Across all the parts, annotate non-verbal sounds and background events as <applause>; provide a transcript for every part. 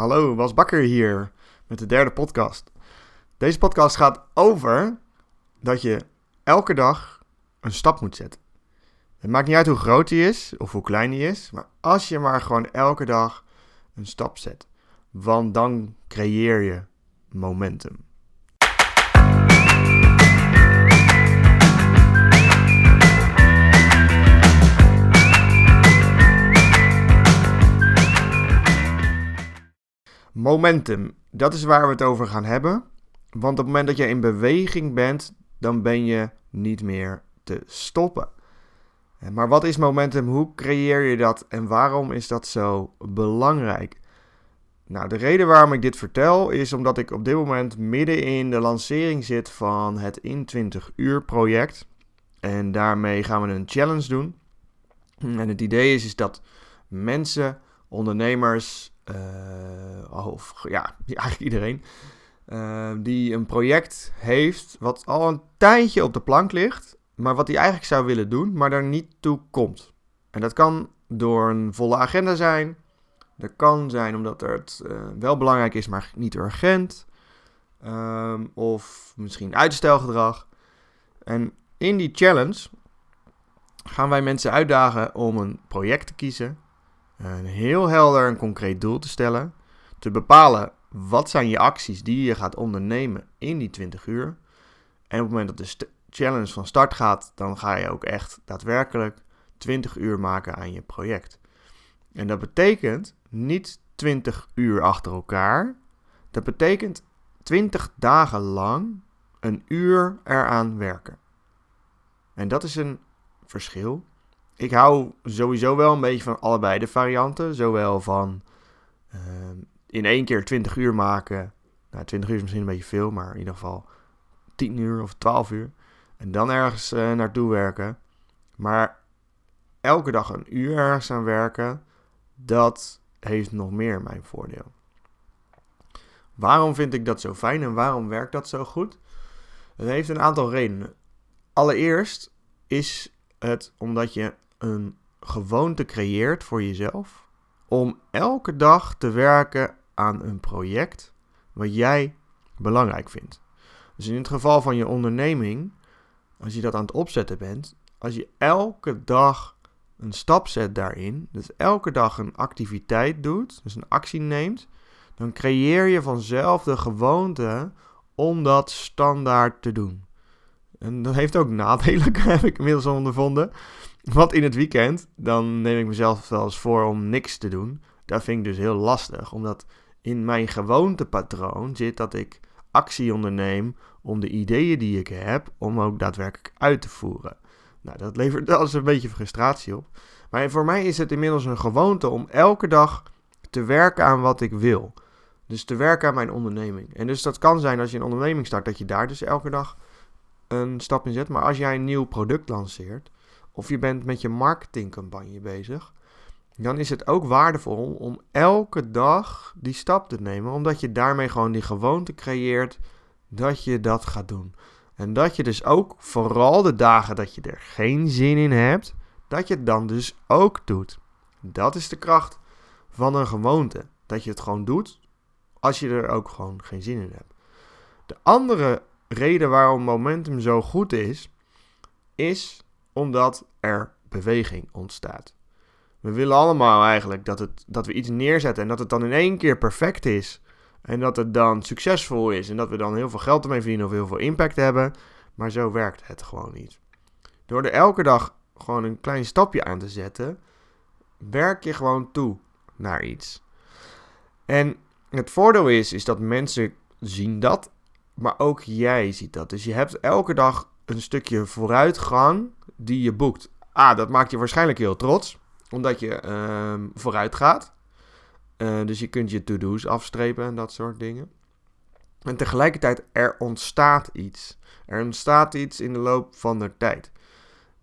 Hallo, Bas Bakker hier met de derde podcast. Deze podcast gaat over dat je elke dag een stap moet zetten. Het maakt niet uit hoe groot die is of hoe klein die is, maar als je maar gewoon elke dag een stap zet, want dan creëer je momentum. Momentum, dat is waar we het over gaan hebben. Want op het moment dat je in beweging bent, dan ben je niet meer te stoppen. Maar wat is momentum? Hoe creëer je dat en waarom is dat zo belangrijk? Nou, de reden waarom ik dit vertel is omdat ik op dit moment midden in de lancering zit van het in 20 uur project. En daarmee gaan we een challenge doen. En het idee is, is dat mensen, ondernemers, of <laughs> ja, eigenlijk iedereen, uh, die een project heeft wat al een tijdje op de plank ligt, maar wat hij eigenlijk zou willen doen, maar daar niet toe komt. En dat kan door een volle agenda zijn. Dat kan zijn omdat het uh, wel belangrijk is, maar niet urgent. Um, of misschien uitstelgedrag. En in die challenge gaan wij mensen uitdagen om een project te kiezen. Een heel helder en concreet doel te stellen. Te bepalen wat zijn je acties die je gaat ondernemen in die 20 uur. En op het moment dat de challenge van start gaat, dan ga je ook echt daadwerkelijk 20 uur maken aan je project. En dat betekent niet 20 uur achter elkaar. Dat betekent 20 dagen lang een uur eraan werken. En dat is een verschil. Ik hou sowieso wel een beetje van allebei de varianten. Zowel van uh, in één keer 20 uur maken. Nou, 20 uur is misschien een beetje veel, maar in ieder geval 10 uur of 12 uur. En dan ergens uh, naartoe werken. Maar elke dag een uur ergens aan werken, dat heeft nog meer mijn voordeel. Waarom vind ik dat zo fijn en waarom werkt dat zo goed? Het heeft een aantal redenen. Allereerst is het omdat je een gewoonte creëert voor jezelf om elke dag te werken aan een project wat jij belangrijk vindt. Dus in het geval van je onderneming, als je dat aan het opzetten bent, als je elke dag een stap zet daarin, dus elke dag een activiteit doet, dus een actie neemt, dan creëer je vanzelf de gewoonte om dat standaard te doen. En dat heeft ook nadelen, <laughs> heb ik inmiddels ondervonden. Want in het weekend, dan neem ik mezelf wel eens voor om niks te doen. Dat vind ik dus heel lastig, omdat in mijn gewoontepatroon zit dat ik actie onderneem om de ideeën die ik heb, om ook daadwerkelijk uit te voeren. Nou, dat levert wel eens een beetje frustratie op. Maar voor mij is het inmiddels een gewoonte om elke dag te werken aan wat ik wil. Dus te werken aan mijn onderneming. En dus dat kan zijn als je een onderneming start, dat je daar dus elke dag een stap in zet. Maar als jij een nieuw product lanceert, of je bent met je marketingcampagne bezig, dan is het ook waardevol om elke dag die stap te nemen, omdat je daarmee gewoon die gewoonte creëert dat je dat gaat doen. En dat je dus ook, vooral de dagen dat je er geen zin in hebt, dat je het dan dus ook doet. Dat is de kracht van een gewoonte. Dat je het gewoon doet als je er ook gewoon geen zin in hebt. De andere reden waarom momentum zo goed is, is omdat er beweging ontstaat. We willen allemaal eigenlijk dat, het, dat we iets neerzetten en dat het dan in één keer perfect is. En dat het dan succesvol is en dat we dan heel veel geld ermee verdienen of heel veel impact hebben. Maar zo werkt het gewoon niet. Door er elke dag gewoon een klein stapje aan te zetten, werk je gewoon toe naar iets. En het voordeel is, is dat mensen zien dat, maar ook jij ziet dat. Dus je hebt elke dag een stukje vooruitgang die je boekt. Ah, dat maakt je waarschijnlijk heel trots, omdat je uh, vooruit gaat. Uh, dus je kunt je to-do's afstrepen en dat soort dingen. En tegelijkertijd, er ontstaat iets. Er ontstaat iets in de loop van de tijd.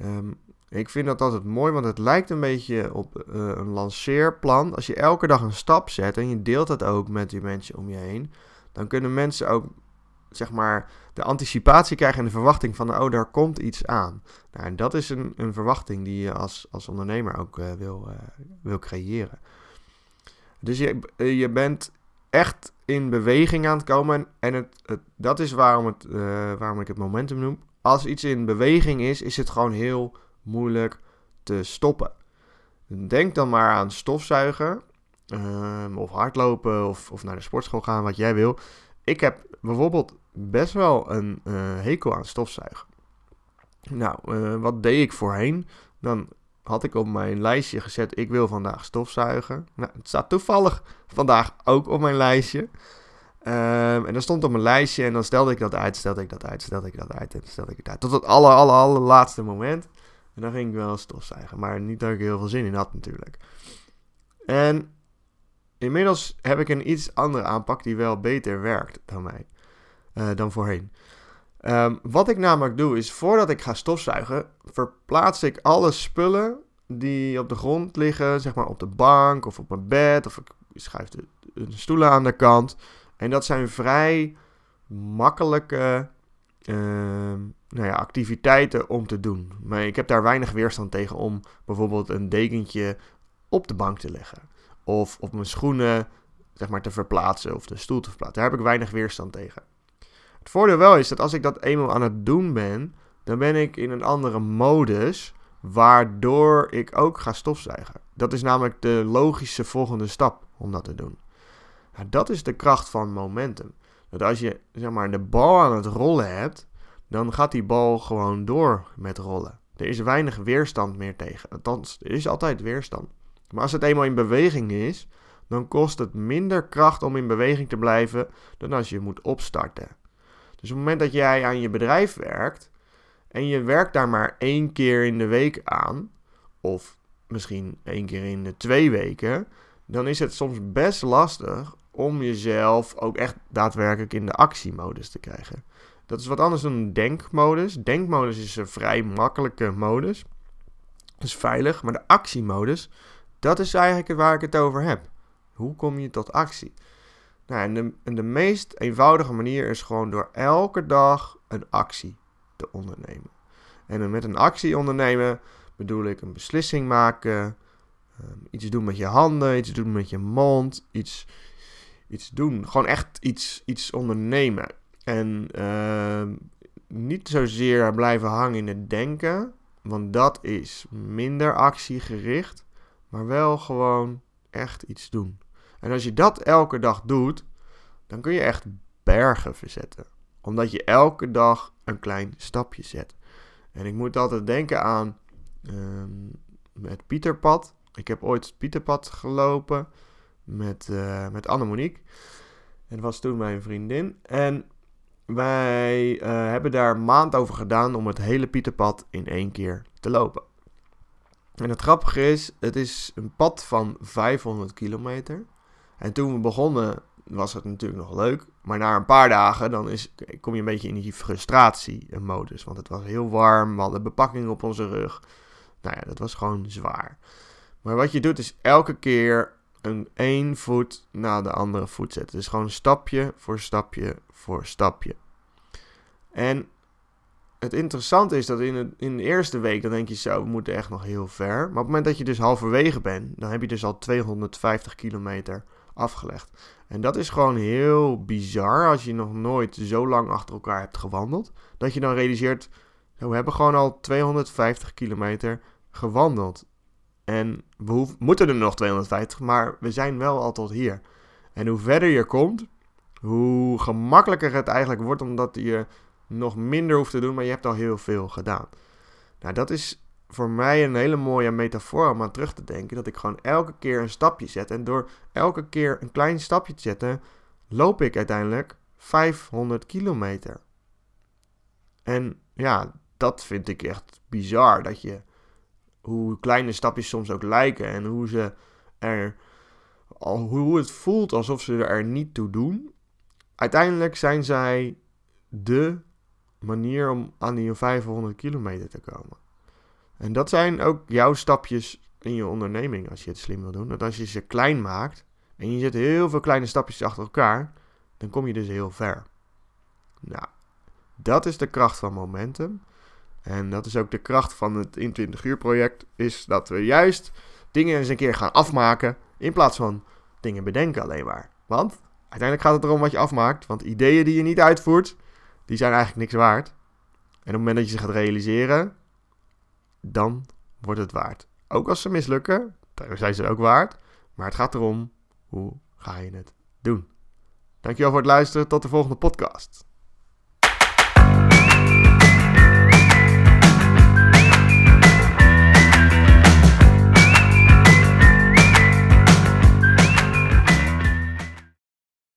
Um, ik vind dat altijd mooi, want het lijkt een beetje op uh, een lanceerplan. Als je elke dag een stap zet en je deelt dat ook met die mensen om je heen, dan kunnen mensen ook zeg maar, de anticipatie krijgen en de verwachting van, oh, daar komt iets aan. Nou, en dat is een, een verwachting die je als, als ondernemer ook uh, wil, uh, wil creëren. Dus je, je bent echt in beweging aan het komen. En het dat is waarom, het, eh, waarom ik het momentum noem. Als iets in beweging is, is het gewoon heel moeilijk te stoppen. Denk dan maar aan stofzuigen. Ehm, of hardlopen of, of naar de sportschool gaan, wat jij wil. Ik heb bijvoorbeeld best wel een uh, hekel aan stofzuigen. Nou, uh, wat deed ik voorheen? Dan had ik op mijn lijstje gezet: ik wil vandaag stofzuigen. Nou, het staat toevallig vandaag ook op mijn lijstje. Um, en dan stond op mijn lijstje en dan stelde ik dat uit, stelde ik dat uit, stelde ik dat uit en stelde ik het uit. Tot het aller, aller, allerlaatste moment. En dan ging ik wel stofzuigen. Maar niet dat ik heel veel zin in had natuurlijk. En inmiddels heb ik een iets andere aanpak die wel beter werkt dan mij. Uh, dan voorheen. Um, wat ik namelijk doe is, voordat ik ga stofzuigen, verplaats ik alle spullen die op de grond liggen, zeg maar op de bank of op mijn bed, of ik schuif de, stoelen aan de kant. En dat zijn vrij makkelijke uh, nou ja, activiteiten om te doen. Maar ik heb daar weinig weerstand tegen om bijvoorbeeld een dekentje op de bank te leggen. Of op mijn schoenen zeg maar, te verplaatsen of de stoel te verplaatsen. Daar heb ik weinig weerstand tegen. Het voordeel wel is dat als ik dat eenmaal aan het doen ben, dan ben ik in een andere modus, waardoor ik ook ga stofzuigen. Dat is namelijk de logische volgende stap om dat te doen. Nou, dat is de kracht van momentum. Dat als je zeg maar, de bal aan het rollen hebt, dan gaat die bal gewoon door met rollen. Er is weinig weerstand meer tegen. Althans, er is altijd weerstand. Maar als het eenmaal in beweging is, dan kost het minder kracht om in beweging te blijven dan als je moet opstarten. Dus op het moment dat jij aan je bedrijf werkt en je werkt daar maar één keer in de week aan, of misschien één keer in de twee weken, dan is het soms best lastig om jezelf ook echt daadwerkelijk in de actiemodus te krijgen. Dat is wat anders dan denkmodus. Denkmodus is een vrij makkelijke modus. Dat is veilig, maar de actiemodus, dat is eigenlijk waar ik het over heb. Hoe kom je tot actie? Nou, en, de, meest eenvoudige manier is gewoon door elke dag een actie te ondernemen. En met een actie ondernemen bedoel ik een beslissing maken, um, iets doen met je handen, iets doen met je mond, iets, iets doen. Gewoon echt iets, iets ondernemen. En uh, niet zozeer blijven hangen in het denken, want dat is minder actiegericht, maar wel gewoon echt iets doen. En als je dat elke dag doet, dan kun je echt bergen verzetten. Omdat je elke dag een klein stapje zet. En ik moet altijd denken aan um, het Pieterpad. Ik heb ooit het Pieterpad gelopen met, uh, met Annemonique. En dat was toen mijn vriendin. En wij uh, hebben daar een maand over gedaan om het hele Pieterpad in één keer te lopen. En het grappige is, het is een pad van 500 kilometer. En toen we begonnen was het natuurlijk nog leuk. Maar na een paar dagen dan is, kom je een beetje in die frustratie-modus. Want het was heel warm, we hadden bepakking op onze rug. Nou ja, dat was gewoon zwaar. Maar wat je doet is elke keer een één voet na de andere voet zetten. Dus gewoon stapje voor stapje voor stapje. En het interessante is dat in, het, in de eerste week, dan denk je zo, we moeten echt nog heel ver. Maar op het moment dat je dus halverwege bent, dan heb je dus al 250 kilometer afgelegd. En dat is gewoon heel bizar als je nog nooit zo lang achter elkaar hebt gewandeld. Dat je dan realiseert, we hebben gewoon al 250 kilometer gewandeld. En we moeten er nog 250, maar we zijn wel al tot hier. En hoe verder je komt, hoe gemakkelijker het eigenlijk wordt, omdat je nog minder hoeft te doen, maar je hebt al heel veel gedaan. Nou, dat is voor mij een hele mooie metafoor om aan terug te denken. Dat ik gewoon elke keer een stapje zet. En door elke keer een klein stapje te zetten, loop ik uiteindelijk 500 kilometer. En ja, dat vind ik echt bizar. Dat je, hoe kleine stapjes soms ook lijken en hoe ze er, hoe het voelt alsof ze er niet toe doen. Uiteindelijk zijn zij de manier om aan die 500 kilometer te komen. En dat zijn ook jouw stapjes in je onderneming als je het slim wil doen. Dat als je ze klein maakt en je zet heel veel kleine stapjes achter elkaar, dan kom je dus heel ver. Nou, dat is de kracht van momentum. En dat is ook de kracht van het in 20 uur project, is dat we juist dingen eens een keer gaan afmaken in plaats van dingen bedenken alleen maar. Want Uiteindelijk gaat het erom wat je afmaakt, want ideeën die je niet uitvoert, die zijn eigenlijk niks waard. En op het moment dat je ze gaat realiseren, dan wordt het waard. Ook als ze mislukken, dan zijn ze ook waard. Maar het gaat erom, hoe ga je het doen? Dankjewel voor het luisteren. Tot de volgende podcast.